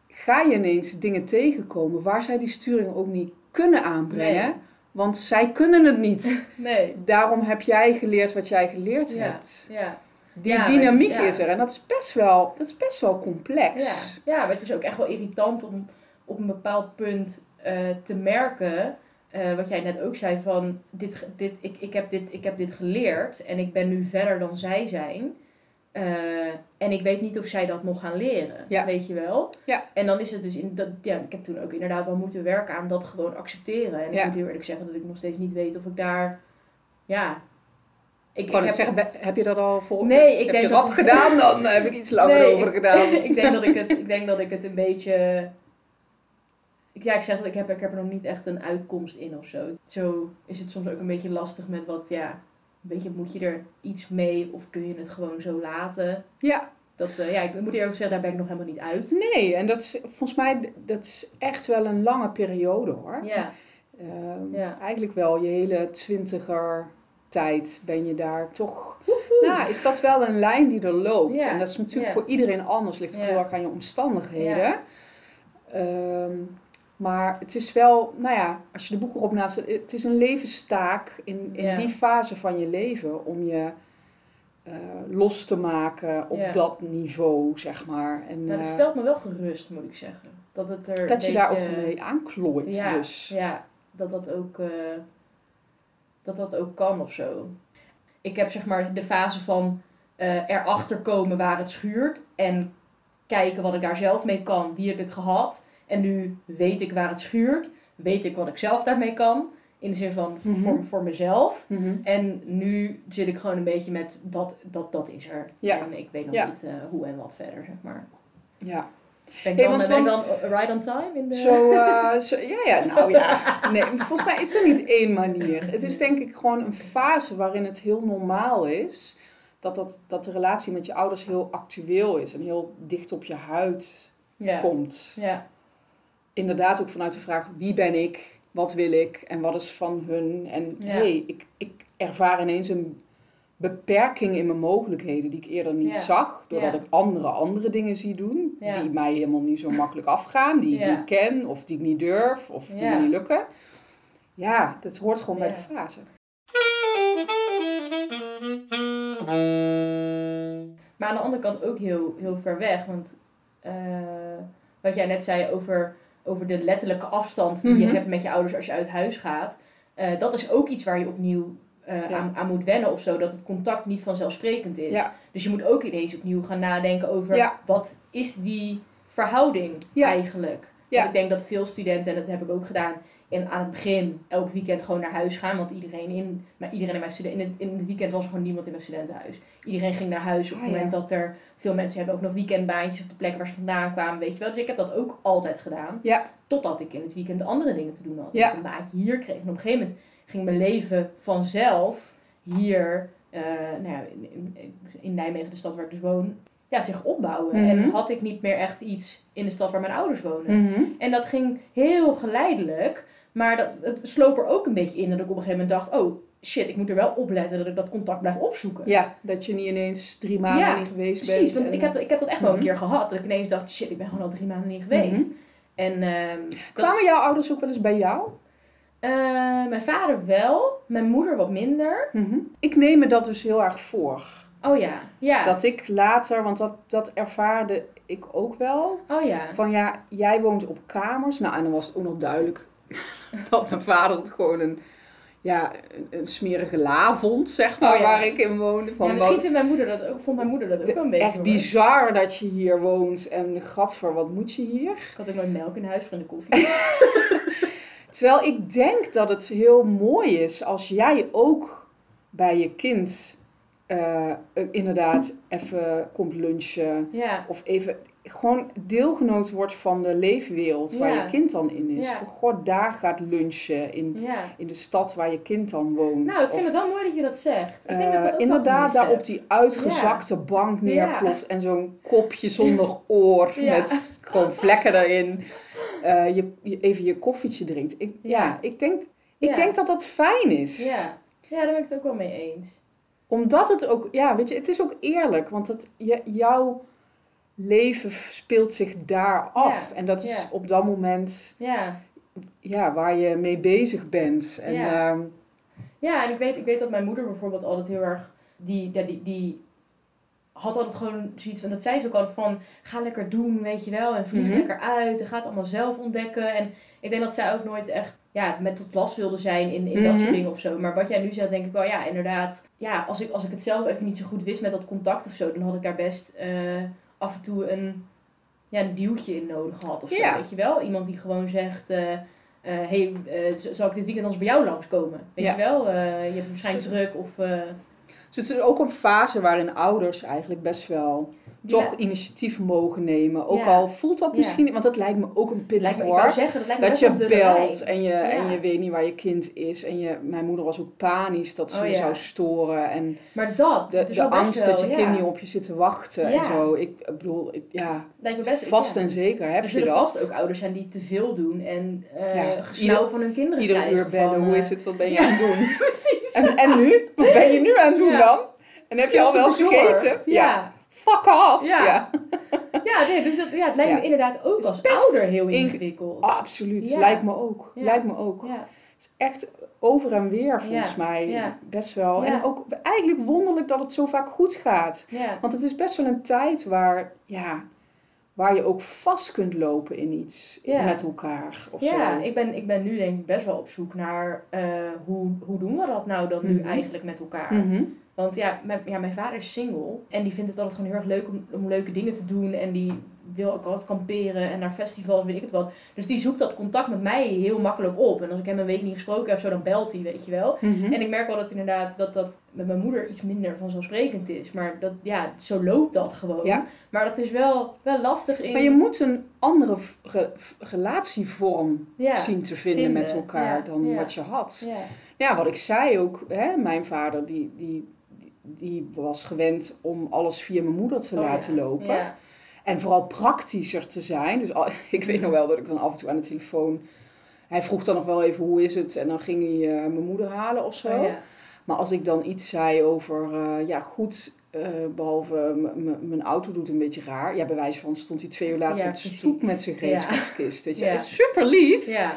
Ga je ineens dingen tegenkomen waar zij die sturing ook niet kunnen aanbrengen, Nee. want zij kunnen het niet. [LAUGHS] Nee. Daarom heb jij geleerd wat jij geleerd hebt. Ja. Die Ja, dynamiek ja. is er en dat is best wel, dat is best wel complex. Ja. ja, maar het is ook echt wel irritant om op een bepaald punt eh, te merken. eh, wat jij net ook zei van dit, dit, ik, ik, heb dit, ik heb dit geleerd en ik ben nu verder dan zij zijn. Eh, en ik weet niet of zij dat nog gaan leren. Ja. Weet je wel? Ja. En dan is het dus in dat, ja, ik heb toen ook inderdaad wel moeten werken aan dat gewoon accepteren. En Ja. ik moet heel eerlijk zeggen dat ik nog steeds niet weet of ik daar. Ja. Ik, Ik wou net heb- zeggen, heb je dat al voor? Nee, ik heb denk je dat- rap gedaan, dan heb ik iets langer Nee, over ik- gedaan. [LAUGHS] ik, denk dat ik, het, ik denk dat ik het een beetje. Ik- Ja, ik zeg dat ik heb, ik heb er nog niet echt een uitkomst in of zo. Zo is het soms ook een beetje lastig met wat, ja. Weet je, moet je er iets mee of kun je het gewoon zo laten? Ja, Dat, eh, ja, ik moet eerlijk zeggen, daar ben ik nog helemaal niet uit. Nee, en dat is volgens mij dat is echt wel een lange periode hoor. Ja, Ehm, Ja. Eigenlijk wel je hele twintiger tijd ben je daar toch. Nou, is dat wel een lijn die er loopt. En dat is natuurlijk voor iedereen anders. Ligt heel erg aan je omstandigheden. Ehm, maar het is wel, nou ja, als je de boeken erop naast het is een levenstaak in, in die fase van je leven om je eh, los te maken op Ja. dat niveau, zeg maar. En, nou, dat eh, stelt me wel gerust, moet ik zeggen. Dat het er dat je daar ook mee aanklooit. Ja, Dus. ja dat dat ook, eh, dat dat ook kan of zo. Ik heb zeg maar de fase van eh, erachter komen waar het schuurt en kijken wat ik daar zelf mee kan, die heb ik gehad. En nu weet ik waar het schuurt, weet ik wat ik zelf daarmee kan. In de zin van Mhm. voor, voor mezelf. Mhm. En nu zit ik gewoon een beetje met dat, dat, dat is er. Ja. En ik weet nog Ja. niet eh, hoe en wat verder, zeg maar. Ja. Ben ik Hey, dan, want- ben ik want- dan right on time? In de... Zo, eh, zo, ja, ja, nou ja. Nee, [LAUGHS] volgens mij is er niet één manier. Het is denk ik gewoon een fase waarin het heel normaal is dat, dat, dat de relatie met je ouders heel actueel is en heel dicht op je huid ja. komt. Ja. Inderdaad ook vanuit de vraag wie ben ik, wat wil ik en wat is van hun. En Ja. hey, ik, ik ervaar ineens een beperking in mijn mogelijkheden die ik eerder niet Ja. zag. Doordat Ja. ik andere andere dingen zie doen Ja. die mij helemaal niet zo makkelijk afgaan. Die ik niet ken of die ik niet durf of die me niet lukken. Ja, dat hoort gewoon bij de fase. Maar aan de andere kant ook heel, heel ver weg. Want eh, wat jij net zei over, over de letterlijke afstand die je Mhm. hebt met je ouders als je uit huis gaat. eh, dat is ook iets waar je opnieuw eh, Ja. aan, aan moet wennen of zo. Dat het contact niet vanzelfsprekend is. Ja. Dus je moet ook ineens opnieuw gaan nadenken over Ja. wat is die verhouding eigenlijk. Want ik denk dat veel studenten, en dat heb ik ook gedaan, in, aan het begin elk weekend gewoon naar huis gaan. Want iedereen in, maar iedereen in mijn student, in, het, in het weekend was er gewoon niemand in mijn studentenhuis. Iedereen ging naar huis op het Ah, moment dat er veel mensen hebben ook nog weekendbaantjes op de plek waar ze vandaan kwamen, weet je wel. Dus ik heb dat ook altijd gedaan. Totdat ik in het weekend andere dingen te doen had. Ik een baantje hier kreeg. En op een gegeven moment ging mijn leven vanzelf hier, eh, nou ja, in, Nijmegen, de stad waar ik dus woon, ja, zich opbouwen. Mhm. En had ik niet meer echt iets in de stad waar mijn ouders wonen. Mhm. En dat ging heel geleidelijk. Maar dat, het sloop er ook een beetje in dat ik op een gegeven moment dacht... Oh, shit, ik moet er wel op letten dat ik dat contact blijf opzoeken. Ja, dat je niet ineens drie maanden Ja, niet geweest Precies, bent. want en- ik heb, ik heb dat echt wel een Mhm. keer gehad. Dat ik ineens dacht, shit, ik ben gewoon al drie maanden niet geweest. En ehm, dat- Kwamen jouw ouders ook wel eens bij jou? Eh, mijn vader wel, mijn moeder wat minder. Mhm. Ik neem me dat dus heel erg voor. Oh ja, ja. Dat ik later, want dat, dat ervaarde ik ook wel. Oh ja. Van ja, jij woont op kamers. Nou, en dan was het ook nog duidelijk [LAUGHS] dat mijn vader het gewoon een, ja, een, een smerige la vond, zeg maar, Oh ja. waar ik in woonde. Van, ja misschien vindt mijn moeder dat ook, vond mijn moeder dat ook wel een beetje. echt hoor. bizar dat je hier woont. En gadver, wat moet je hier? Ik had ook nooit melk in huis van de koffie. [LAUGHS] Terwijl ik denk dat het heel mooi is als jij ook bij je kind eh, eh, inderdaad even komt lunchen. ja. Of even gewoon deelgenoot wordt van de leefwereld waar Ja. je kind dan in is. Ja. Voor god, daar gaat lunchen in, ja. in de stad waar je kind dan woont. Nou, ik vind Of, het wel mooi dat je dat zegt. Ik denk eh, dat inderdaad daar op die uitgezakte bank neerploft en zo'n kopje zonder [LAUGHS] oor met gewoon vlekken erin. Eh, je, je even je koffietje drinkt. Ik, ja. Ja. ik, denk, ik Ja. denk dat dat fijn is. Ja. ja, daar ben ik het ook wel mee eens. Omdat het ook, ja, weet je, het is ook eerlijk. Want het, je, jouw leven speelt zich daar af. En dat is op dat moment Ja. ja, waar je mee bezig bent. En, Ja. ehm, Ja, en ik weet, ik weet dat mijn moeder bijvoorbeeld altijd heel erg... Die, die, die had altijd gewoon zoiets van... Dat zei ze ook altijd van... Ga lekker doen, weet je wel. En vlieg Mhm. lekker uit. En ga het allemaal zelf ontdekken. En ik denk dat zij ook nooit echt... Ja, met tot last wilde zijn in, in dat Mhm. soort dingen of zo. Maar wat jij nu zegt, denk ik wel... Ja, inderdaad. Ja, als ik, als ik het zelf even niet zo goed wist met dat contact of zo... Dan had ik daar best eh, af en toe een... Ja, een duwtje in nodig gehad of zo. Ja. Weet je wel? Iemand die gewoon zegt... eh, hey, zal ik dit weekend anders bij jou langskomen? Weet Ja. je wel? Je hebt waarschijnlijk druk of... dus het is ook een fase waarin ouders eigenlijk best wel toch initiatief mogen nemen. Ook Ja. al voelt dat Ja. misschien, want dat lijkt me ook een pittig hoor. zeggen, dat je belt en je, en Ja. je weet niet waar je kind is. En je, mijn moeder was ook panisch dat ze Oh, me ja. zou storen. En Maar dat, de, angst wel, dat je ja. kind niet op je zit te wachten en Ja. zo. Ik bedoel, ik, ja, Lijkt me best vast ja. en zeker heb je dat. vast ook ouders zijn die te veel doen en eh Ja. gesnauw Ieder- van hun kinderen Ieder krijgen. uur bellen, hoe eh, is het, wat ben je ja. aan het [LAUGHS] doen? Precies. En, en nu? Wat ben je nu aan het doen Ja. dan? En heb je al wel gegeten? Ja. Fuck off! Ja. ja. [LAUGHS] Ja, nee, dus dat, ja, het lijkt Ja. me inderdaad ook als ouder heel inge- ingewikkeld. Absoluut, Ja. lijkt me ook. Lijkt me ook. Ja. Het is echt over en weer volgens mij best wel. En ook eigenlijk wonderlijk dat het zo vaak goed gaat. Want het is best wel een tijd waar, ja, waar je ook vast kunt lopen in iets Ja. met elkaar. Of Ja, zo. ik ben, ik ben nu denk ik best wel op zoek naar eh, hoe, hoe doen we dat nou dan nu Mhm. eigenlijk met elkaar. Mhm. Want ja mijn, ja, mijn vader is single en die vindt het altijd gewoon heel erg leuk om, om leuke dingen te doen. En die wil ook altijd kamperen en naar festivals, weet ik het wat. Dus die zoekt dat contact met mij heel makkelijk op. En als ik hem een week niet gesproken heb, zo, dan belt hij, weet je wel. Mhm. En ik merk wel dat inderdaad dat dat met mijn moeder iets minder vanzelfsprekend is. Maar dat, ja, zo loopt dat gewoon. Ja. Maar dat is wel, wel lastig in... Maar je moet een andere relatievorm ja. zien te vinden, vinden, met elkaar ja, dan wat je had. Ja. Ja, wat ik zei ook, hè, mijn vader die, die, die was gewend om alles via mijn moeder te Oh, laten ja. lopen. Ja. En vooral praktischer te zijn. Dus al- [LAUGHS] ik weet nog wel dat ik dan af en toe aan de telefoon... Hij vroeg dan nog wel even hoe is het en dan ging hij eh, mijn moeder halen of zo. Oh, ja. Maar als ik dan iets zei over, eh, ja goed, eh, behalve mijn auto doet een beetje raar. Ja, bij wijze van stond hij twee uur later op de stoep met zijn gereedschapskist. Weet je, super lief. Ja.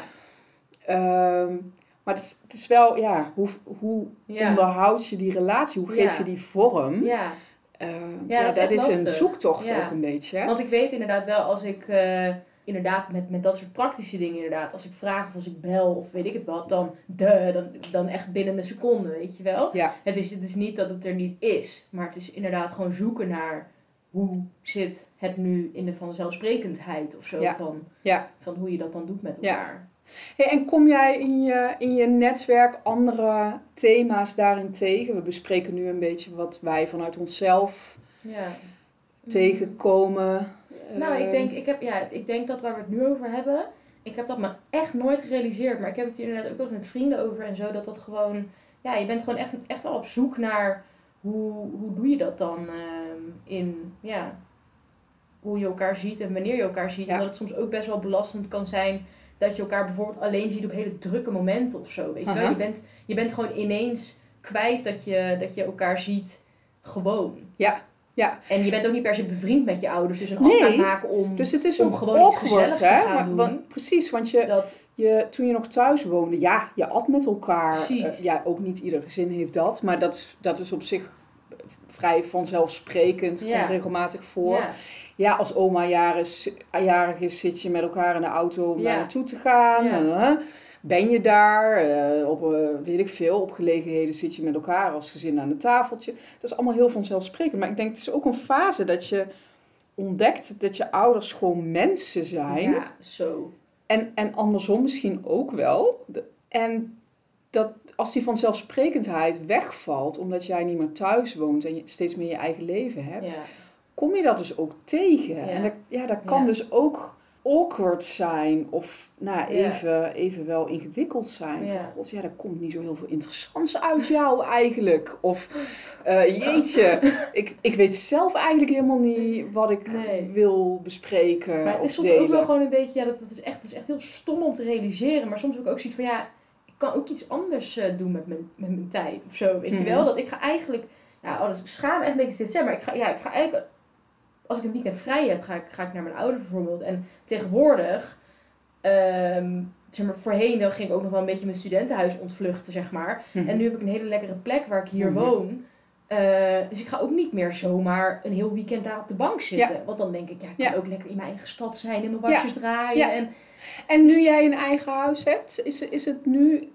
Maar het is, het is wel, ja, hoe, hoe Ja. onderhoud je die relatie? Hoe geef je die vorm? ja. Ja, ja, dat dat is een zoektocht ook een beetje. Want ik weet inderdaad wel als ik eh, inderdaad met, met dat soort praktische dingen inderdaad, als ik vraag of als ik bel of weet ik het wat, dan de, dan, dan echt binnen een seconde, weet je wel. Ja. Het is, het is niet dat het er niet is, maar het is inderdaad gewoon zoeken naar hoe zit het nu in de vanzelfsprekendheid of zo Ja. van, Ja. van hoe je dat dan doet met Ja. elkaar. Hey, en kom jij in je, in je netwerk andere thema's daarin tegen? We bespreken nu een beetje wat wij vanuit onszelf Ja. tegenkomen. Nou, ik denk, ik, heb, ja, ik denk dat waar we het nu over hebben, ik heb dat me echt nooit gerealiseerd. Maar ik heb het hier inderdaad ook wel eens met vrienden over en zo. Dat dat gewoon, ja, je bent gewoon echt, echt al op zoek naar hoe, hoe doe je dat dan ehm, in, ja, hoe je elkaar ziet en wanneer je elkaar ziet. Ja. En dat het soms ook best wel belastend kan zijn dat je elkaar bijvoorbeeld alleen ziet op hele drukke momenten of zo. Weet je, wel? Je, bent, je bent gewoon ineens kwijt dat je, dat je elkaar ziet gewoon. Ja, ja. En je bent ook niet per se bevriend met je ouders. Dus een Nee. afspraak maken om... Dus het is Om gewoon iets gezelligs te gaan doen. want- precies, want je, dat, je, toen je nog thuis woonde, ja, je at met elkaar. Eh, ja, ook niet ieder gezin heeft dat, maar dat is, dat is op zich vrij vanzelfsprekend, Ja. komt regelmatig voor. ja. Ja, als oma jarig, jarig is, zit je met elkaar in de auto om daar naartoe te gaan. Ben je daar? eh, op, eh, weet ik veel, op gelegenheden zit je met elkaar als gezin aan een tafeltje. Dat is allemaal heel vanzelfsprekend. Maar ik denk, het is ook een fase dat je ontdekt dat je ouders gewoon mensen zijn. Ja, zo. En, en andersom misschien ook wel. En dat als die vanzelfsprekendheid wegvalt, omdat jij niet meer thuis woont en je steeds meer je eigen leven hebt, Ja. kom je dat dus ook tegen. Ja. En dat, ja, dat kan Ja. dus ook awkward zijn of nou, even, even wel ingewikkeld zijn. Van god, ja, er komt niet zo heel veel interessants uit jou eigenlijk. Of eh, jeetje, [LAUGHS] ik, ik weet zelf eigenlijk helemaal niet wat ik Nee. wil bespreken Maar het is soms ook wel gewoon een beetje, ja, dat, dat, is echt, dat is echt heel stom om te realiseren. Maar soms heb ik ook zoiets van, ja, kan ook iets anders eh, doen met mijn, met mijn tijd of zo. Weet Mhm. je wel? Dat ik ga eigenlijk, ja, oh, dat ik schaam me echt een beetje dit zeggen, maar ik ga, ja, ik ga eigenlijk, als ik een weekend vrij heb, ga ik, ga ik naar mijn ouders bijvoorbeeld. En tegenwoordig, ehm, zeg maar, voorheen dan ging ik ook nog wel een beetje mijn studentenhuis ontvluchten, zeg maar. Mhm. En nu heb ik een hele lekkere plek waar ik hier Mhm. woon. Eh, dus ik ga ook niet meer zomaar een heel weekend daar op de bank zitten. Want dan denk ik, ja, ik kan Ja. ook lekker in mijn eigen stad zijn en mijn wasjes draaien. En, En nu jij een eigen huis hebt, is, is het nu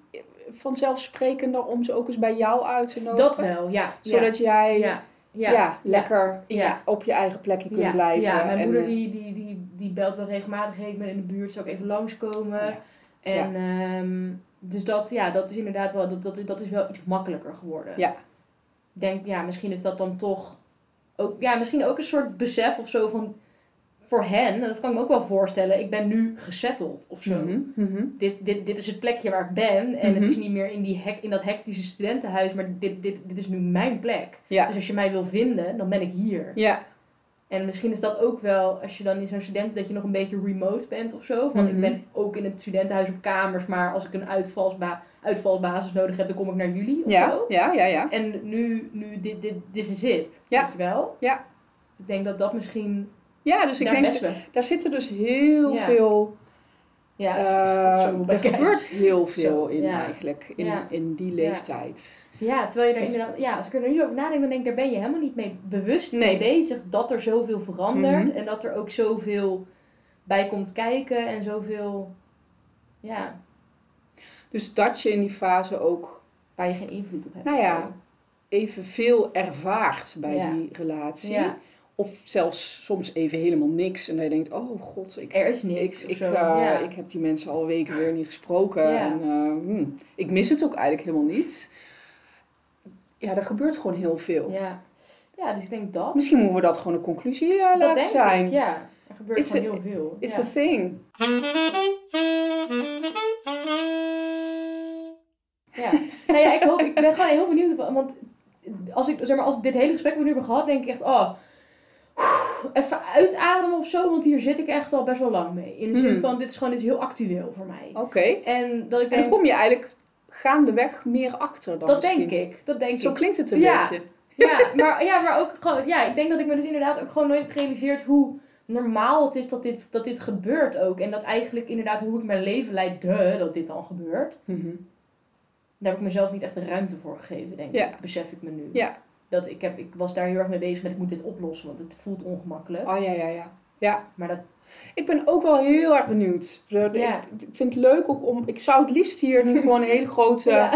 vanzelfsprekender om ze ook eens bij jou uit te nodigen? dat wel, ja. Zodat jij ja, ja, lekker Ja. op je eigen plekje kunt blijven. Ja, mijn en, moeder eh, die, die, die, die belt wel regelmatig. Hey, ik ben in de buurt, zou ik even langskomen? En ehm, dus dat, ja, dat is inderdaad wel, dat, dat, is, dat is wel iets makkelijker geworden. Ja. Denk, ja, misschien is dat dan toch ook, ja, misschien ook een soort besef of zo van, voor hen, en dat kan ik me ook wel voorstellen, ik ben nu gesetteld of zo. mhm, mhm. Dit, dit, dit is het plekje waar ik ben en Mhm. het is niet meer in, die hek, in dat hectische studentenhuis, maar dit, dit, dit is nu mijn plek. Ja. Dus als je mij wil vinden, dan ben ik hier. Ja, En misschien is dat ook wel, als je dan in zo'n student, dat je nog een beetje remote bent of zo. Van Mhm. ik ben ook in het studentenhuis op kamers, maar als ik een uitvalsba uitvalsbasis nodig heb, dan kom ik naar jullie of ja, zo. ja, ja, ja. En nu, nu dit, dit, dit is het. Ja. Weet je wel? Ja. Ik denk dat dat misschien Ja, dus ik daar denk, wel. daar zitten dus heel Ja. veel... Ja, eh, er gebeurt heel veel in ja. eigenlijk, in, Ja. in die leeftijd. Ja, terwijl je Dus- inderdaad, ja, als ik er nu over nadenk, dan denk ik, daar ben je helemaal niet mee bewust Nee. mee bezig dat er zoveel verandert Mhm. en dat er ook zoveel bij komt kijken en zoveel, ja, Dus dat je in die fase ook waar je geen invloed op hebt. Nou ja, evenveel ervaart bij die relatie. Of zelfs soms even helemaal niks. En je denkt, oh god, ik, er is ik, niks. ik, zo. eh, ja. ik heb die mensen al weken weer niet gesproken. Ja. En eh, hmm, ik mis het ook eigenlijk helemaal niet. Ja, er gebeurt gewoon heel veel. ja. ja, dus ik denk dat. Misschien moeten we dat gewoon een conclusie eh, dat laten denk zijn. ik, ja. Er gebeurt It's gewoon a- heel veel. It's ja. a thing. Ja. Nou ja, ik, hoop, ik ben gewoon heel benieuwd. Want als ik, zeg maar, als ik dit hele gesprek we nu hebben gehad, denk ik echt, oh, even uitademen of zo. Want hier zit ik echt al best wel lang mee. In de zin Hmm. van, dit is gewoon is heel actueel voor mij. Oké. En dat ik En denk, kom je eigenlijk gaandeweg meer achter dan dat misschien. denk ik. Dat denk Zo ik. klinkt het een Ja. beetje. Ja [LAUGHS] maar, ja, maar ook gewoon, ja, ik denk dat ik me dus inderdaad ook gewoon nooit gerealiseerd hoe normaal het is dat dit, dat dit gebeurt ook. En dat eigenlijk inderdaad hoe ik mijn leven leid, dat dit dan gebeurt. Mhm. Daar heb ik mezelf niet echt de ruimte voor gegeven, denk Ja. ik. Besef ik me nu. Ja. Dat ik, heb, ik was daar heel erg mee bezig met ik moet dit oplossen, want het voelt ongemakkelijk. Oh ja, ja, ja. Ja, Maar dat, ik ben ook wel heel erg benieuwd. Ja. Ik vind het leuk ook om... Ik zou het liefst hier nu [LAUGHS] gewoon een hele grote ja.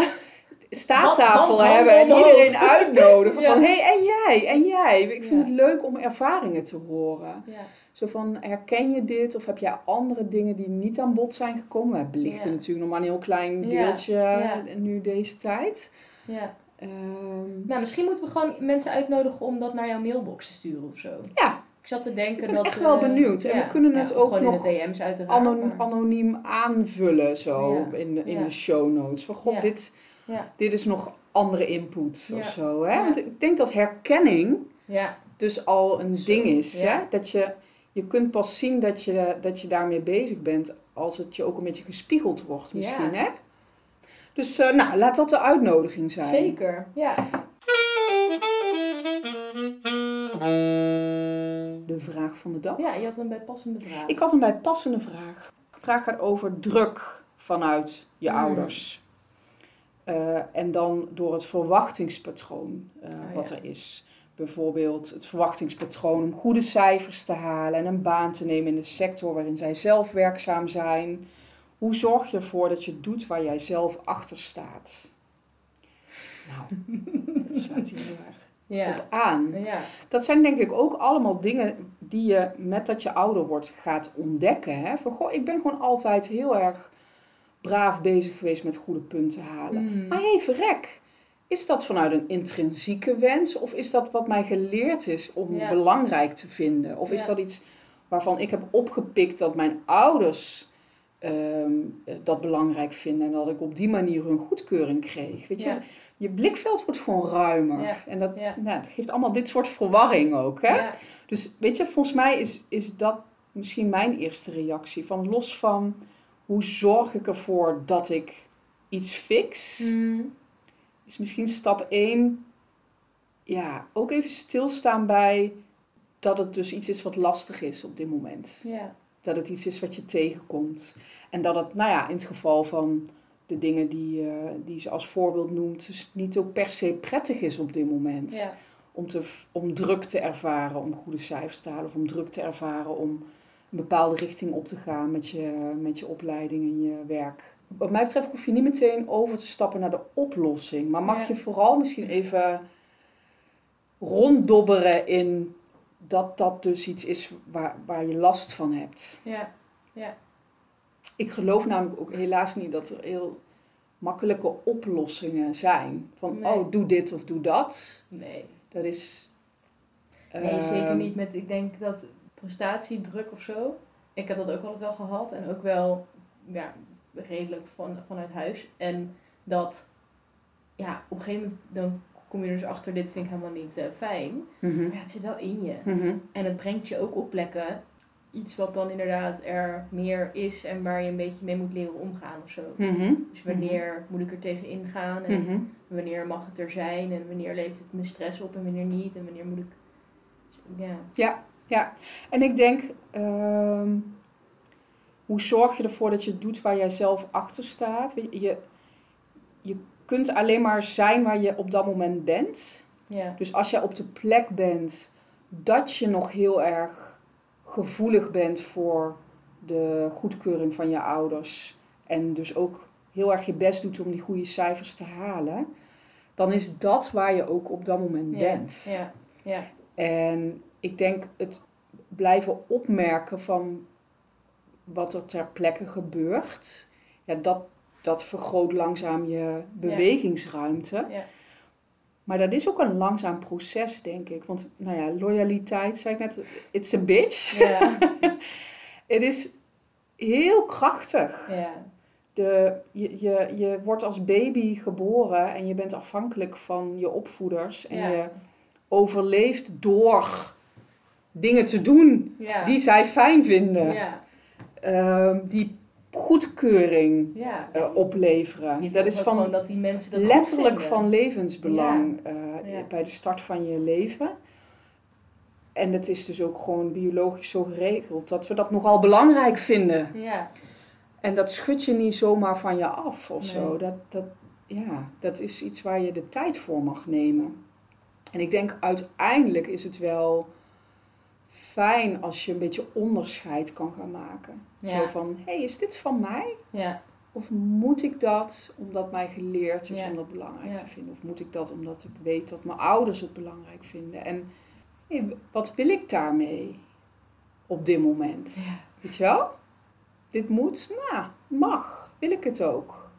staattafel Wat- wat hebben en iedereen uitnodigen. [LAUGHS] Ja. Van, hé, hey, en jij, en jij. Ik vind Ja. het leuk om ervaringen te horen. Ja. Zo van, herken je dit? Of heb jij andere dingen die niet aan bod zijn gekomen? We belichten natuurlijk nog maar een heel klein deeltje nu deze tijd. ja. Ehm, Nou, misschien moeten we gewoon mensen uitnodigen om dat naar jouw mailbox te sturen of zo. ja, Ik zat te denken Ik ben dat... echt wel eh, benieuwd. En ja, we kunnen het ook nog DM's uiteraard. Ano- maar- anoniem aanvullen zo in, de, in de show notes. Van god, dit, dit is nog andere input of zo. Hè? Want ik denk dat herkenning ja, dus al een ding is. Hè? Dat je, je kunt pas zien dat je, dat je daarmee bezig bent als het je ook een beetje gespiegeld wordt misschien. Hè? Dus eh, nou, laat dat de uitnodiging zijn. zeker. Ja. De vraag van de dag. ja, je had een bijpassende vraag. Ik had een bijpassende vraag. De vraag gaat over druk vanuit je Mm. ouders. Eh, en dan door het verwachtingspatroon eh, Oh, wat ja. er is. Bijvoorbeeld het verwachtingspatroon om goede cijfers te halen en een baan te nemen in de sector waarin zij zelf werkzaam zijn. Hoe zorg je ervoor dat je doet waar jij zelf achter staat? Nou, dat sluit hier heel erg [LAUGHS] Ja. op aan. Ja. Dat zijn denk ik ook allemaal dingen die je met dat je ouder wordt gaat ontdekken. Hè? Van, goh, ik ben gewoon altijd heel erg braaf bezig geweest met goede punten halen. Mm. Maar hey, verrek. Is dat vanuit een intrinsieke wens? Of is dat wat mij geleerd is om Ja. belangrijk te vinden? Of is dat iets waarvan ik heb opgepikt dat mijn ouders ehm, dat belangrijk vinden en dat ik op die manier hun goedkeuring kreeg? Weet je, Ja. je blikveld wordt gewoon ruimer. Ja. En dat, nou, dat geeft allemaal dit soort verwarring ook. Hè? Dus weet je, volgens mij is, is dat misschien mijn eerste reactie. Van los van hoe zorg ik ervoor dat ik iets fix, Mm. is misschien stap 1. Ja, ook even stilstaan bij dat het dus iets is wat lastig is op dit moment. Ja. Dat het iets is wat je tegenkomt. En dat het, nou ja, in het geval van de dingen die, eh, die ze als voorbeeld noemt, dus niet ook per se prettig is op dit moment. Ja. Om, te, om druk te ervaren, om goede cijfers te halen, of om druk te ervaren om een bepaalde richting op te gaan met je, met je opleiding en je werk. Wat mij betreft hoef je niet meteen over te stappen naar de oplossing, maar mag Ja. je vooral misschien even ronddobberen in dat dat dus iets is waar, waar je last van hebt. Ja. Ik geloof namelijk ook helaas niet dat er heel makkelijke oplossingen zijn. Van, Nee. oh, doe dit of doe dat. Nee. Dat is... Nee, zeker ehm, niet met, ik denk dat prestatiedruk of zo. Ik heb dat ook altijd wel gehad en ook wel ja, redelijk van, vanuit huis. En dat, ja, op een gegeven moment dan kom je dus achter, dit vind ik helemaal niet eh, fijn. mhm, Maar ja, het zit wel in je. mhm, En het brengt je ook op plekken iets wat dan inderdaad er meer is en waar je een beetje mee moet leren omgaan of zo. mhm, Dus wanneer moet ik er tegen ingaan en wanneer mag het er zijn en wanneer levert het me stress op en wanneer niet en wanneer moet ik... Ja, En ik denk, ehm, hoe zorg je ervoor dat je doet waar jij zelf achter staat? Je, je kunt alleen maar zijn waar je op dat moment bent. ja, Dus als jij op de plek bent dat je nog heel erg gevoelig bent voor de goedkeuring van je ouders en dus ook heel erg je best doet om die goede cijfers te halen, dan is dat waar je ook op dat moment bent. ja, ja, En ik denk het blijven opmerken van wat er ter plekke gebeurt, ja, dat, dat vergroot langzaam je bewegingsruimte. Ja. Maar dat is ook een langzaam proces, denk ik. Want, nou ja, loyaliteit, zei ik net, it's a bitch. ja, [LAUGHS] Het is heel krachtig. ja, De, je, je, je wordt als baby geboren en je bent afhankelijk van je opvoeders. En Ja. je overleeft door dingen te doen die zij fijn vinden. ja, Ehm, die goedkeuring ja. opleveren. Dat is van dat die mensen dat letterlijk van levensbelang eh, Ja. bij de start van je leven. En het is dus ook gewoon biologisch zo geregeld dat we dat nogal belangrijk vinden. Ja, En dat schud je niet zomaar van je af of Nee. zo. Dat, dat, ja, dat is iets waar je de tijd voor mag nemen. En ik denk uiteindelijk is het wel fijn als je een beetje onderscheid kan gaan maken. Ja. Zo van, hé, hey, is dit van mij? ja, Of moet ik dat omdat mij geleerd is Ja. om dat belangrijk te vinden? Of moet ik dat omdat ik weet dat mijn ouders het belangrijk vinden? En wat wil ik daarmee op dit moment? Weet je wel? Dit moet? Nou, mag. Wil ik het ook?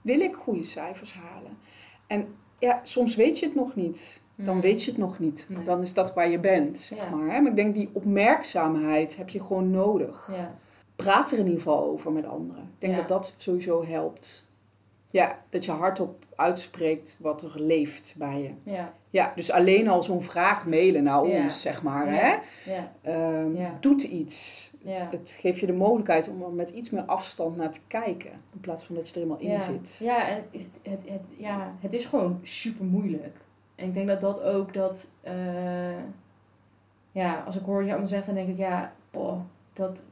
Wil ik goede cijfers halen? En ja, soms weet je het nog niet. Dan Mm. weet je het nog niet. Nee. Dan is dat waar je bent, zeg Ja. maar. Hè? Maar ik denk die opmerkzaamheid heb je gewoon nodig. Ja. Praat er in ieder geval over met anderen. Ik denk Ja. dat dat sowieso helpt. Ja, dat je hardop uitspreekt wat er leeft bij je. Ja. Ja, dus alleen al zo'n vraag mailen naar ons, zeg maar. Hè? Ja. Ehm. Doet iets. Het geeft je de mogelijkheid om er met iets meer afstand naar te kijken. In plaats van dat je er helemaal in zit. Ja, het, het, ja, het is gewoon super moeilijk. En ik denk dat dat ook dat. eh, ja, als ik hoor je allemaal zegt, dan denk ik, ja, boh, dat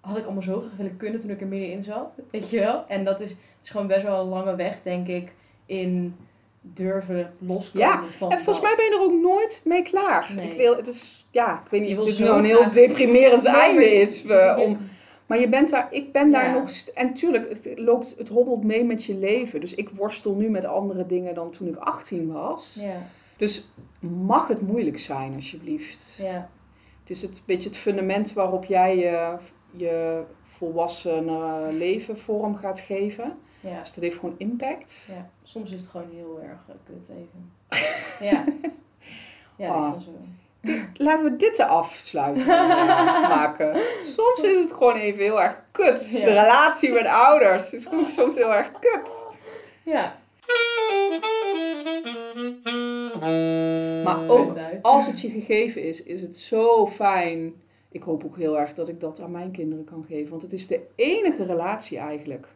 had ik allemaal zo graag willen kunnen toen ik er middenin zat. Weet je wel? En dat is, het is gewoon best wel een lange weg, denk ik, in durven loskomen Ja, van. En volgens mij ben je er ook nooit mee klaar. Nee. Ik wil, het is, ja, ik weet niet Je of het nou een heel deprimerend einde is. eh, om, maar je bent daar, ik ben daar Ja. nog... En tuurlijk, het, loopt, het hobbelt mee met je leven. Dus ik worstel nu met andere dingen dan toen ik 18 was. Ja, Dus mag het moeilijk zijn, alsjeblieft. ja, Het is het beetje het fundament waarop jij je, je volwassen eh, leven vorm gaat geven. ja. Dus dat heeft gewoon impact. Ja, soms is het gewoon heel erg eh, kut even. ja. [LAUGHS] Ja, dat is Ah. dan zo. Laten we dit de afsluiting eh, [LAUGHS] maken. Soms is het gewoon even heel erg kut. De relatie met ouders is gewoon soms heel erg kut. Ja. Maar ook als het je gegeven is, is het zo fijn. Ik hoop ook heel erg dat ik dat aan mijn kinderen kan geven. Want het is de enige relatie eigenlijk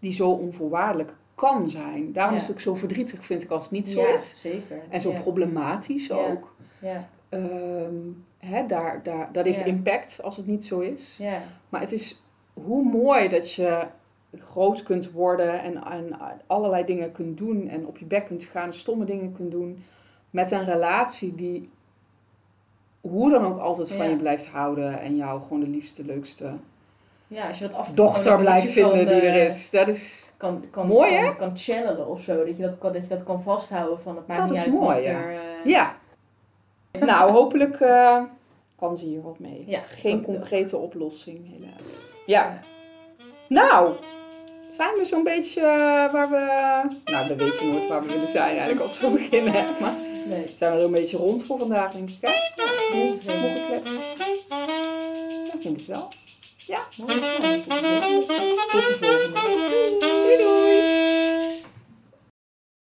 die zo onvoorwaardelijk kan zijn. Daarom Ja. is het ook zo verdrietig, vind ik, als het niet zo ja, is. zeker. En zo ja. problematisch ook. Ja, Ehm, hè, daar, daar, dat heeft Ja. impact als het niet zo is. ja, Maar het is hoe mooi dat je groot kunt worden en, en allerlei dingen kunt doen en op je bek kunt gaan, stomme dingen kunt doen met een relatie die hoe dan ook altijd van Ja. je blijft houden en jou gewoon de liefste, leukste ja, als je dat af dochter blijft vinden die er eh, is. Dat is, Kan, kan, Mooi, hè? kan, kan channelen of zo. Dat je dat kan, dat je dat kan vasthouden van het maakt Dat niet is uit mooi, wat ja. er... eh, ja. Nou, hopelijk eh, kan ze hier wat mee. Ja, Geen ook. concrete oplossing, helaas. Ja. Nou, zijn we zo'n beetje eh, waar we... Nou, we weten nooit waar we willen zijn eigenlijk als we beginnen. Maar Nee. zijn we zo'n beetje rond voor vandaag, denk ik. Hè? Ja, genoeg veel. gekletst. Ja, ik wel. Mooi. Nou, tot de volgende. De volgende.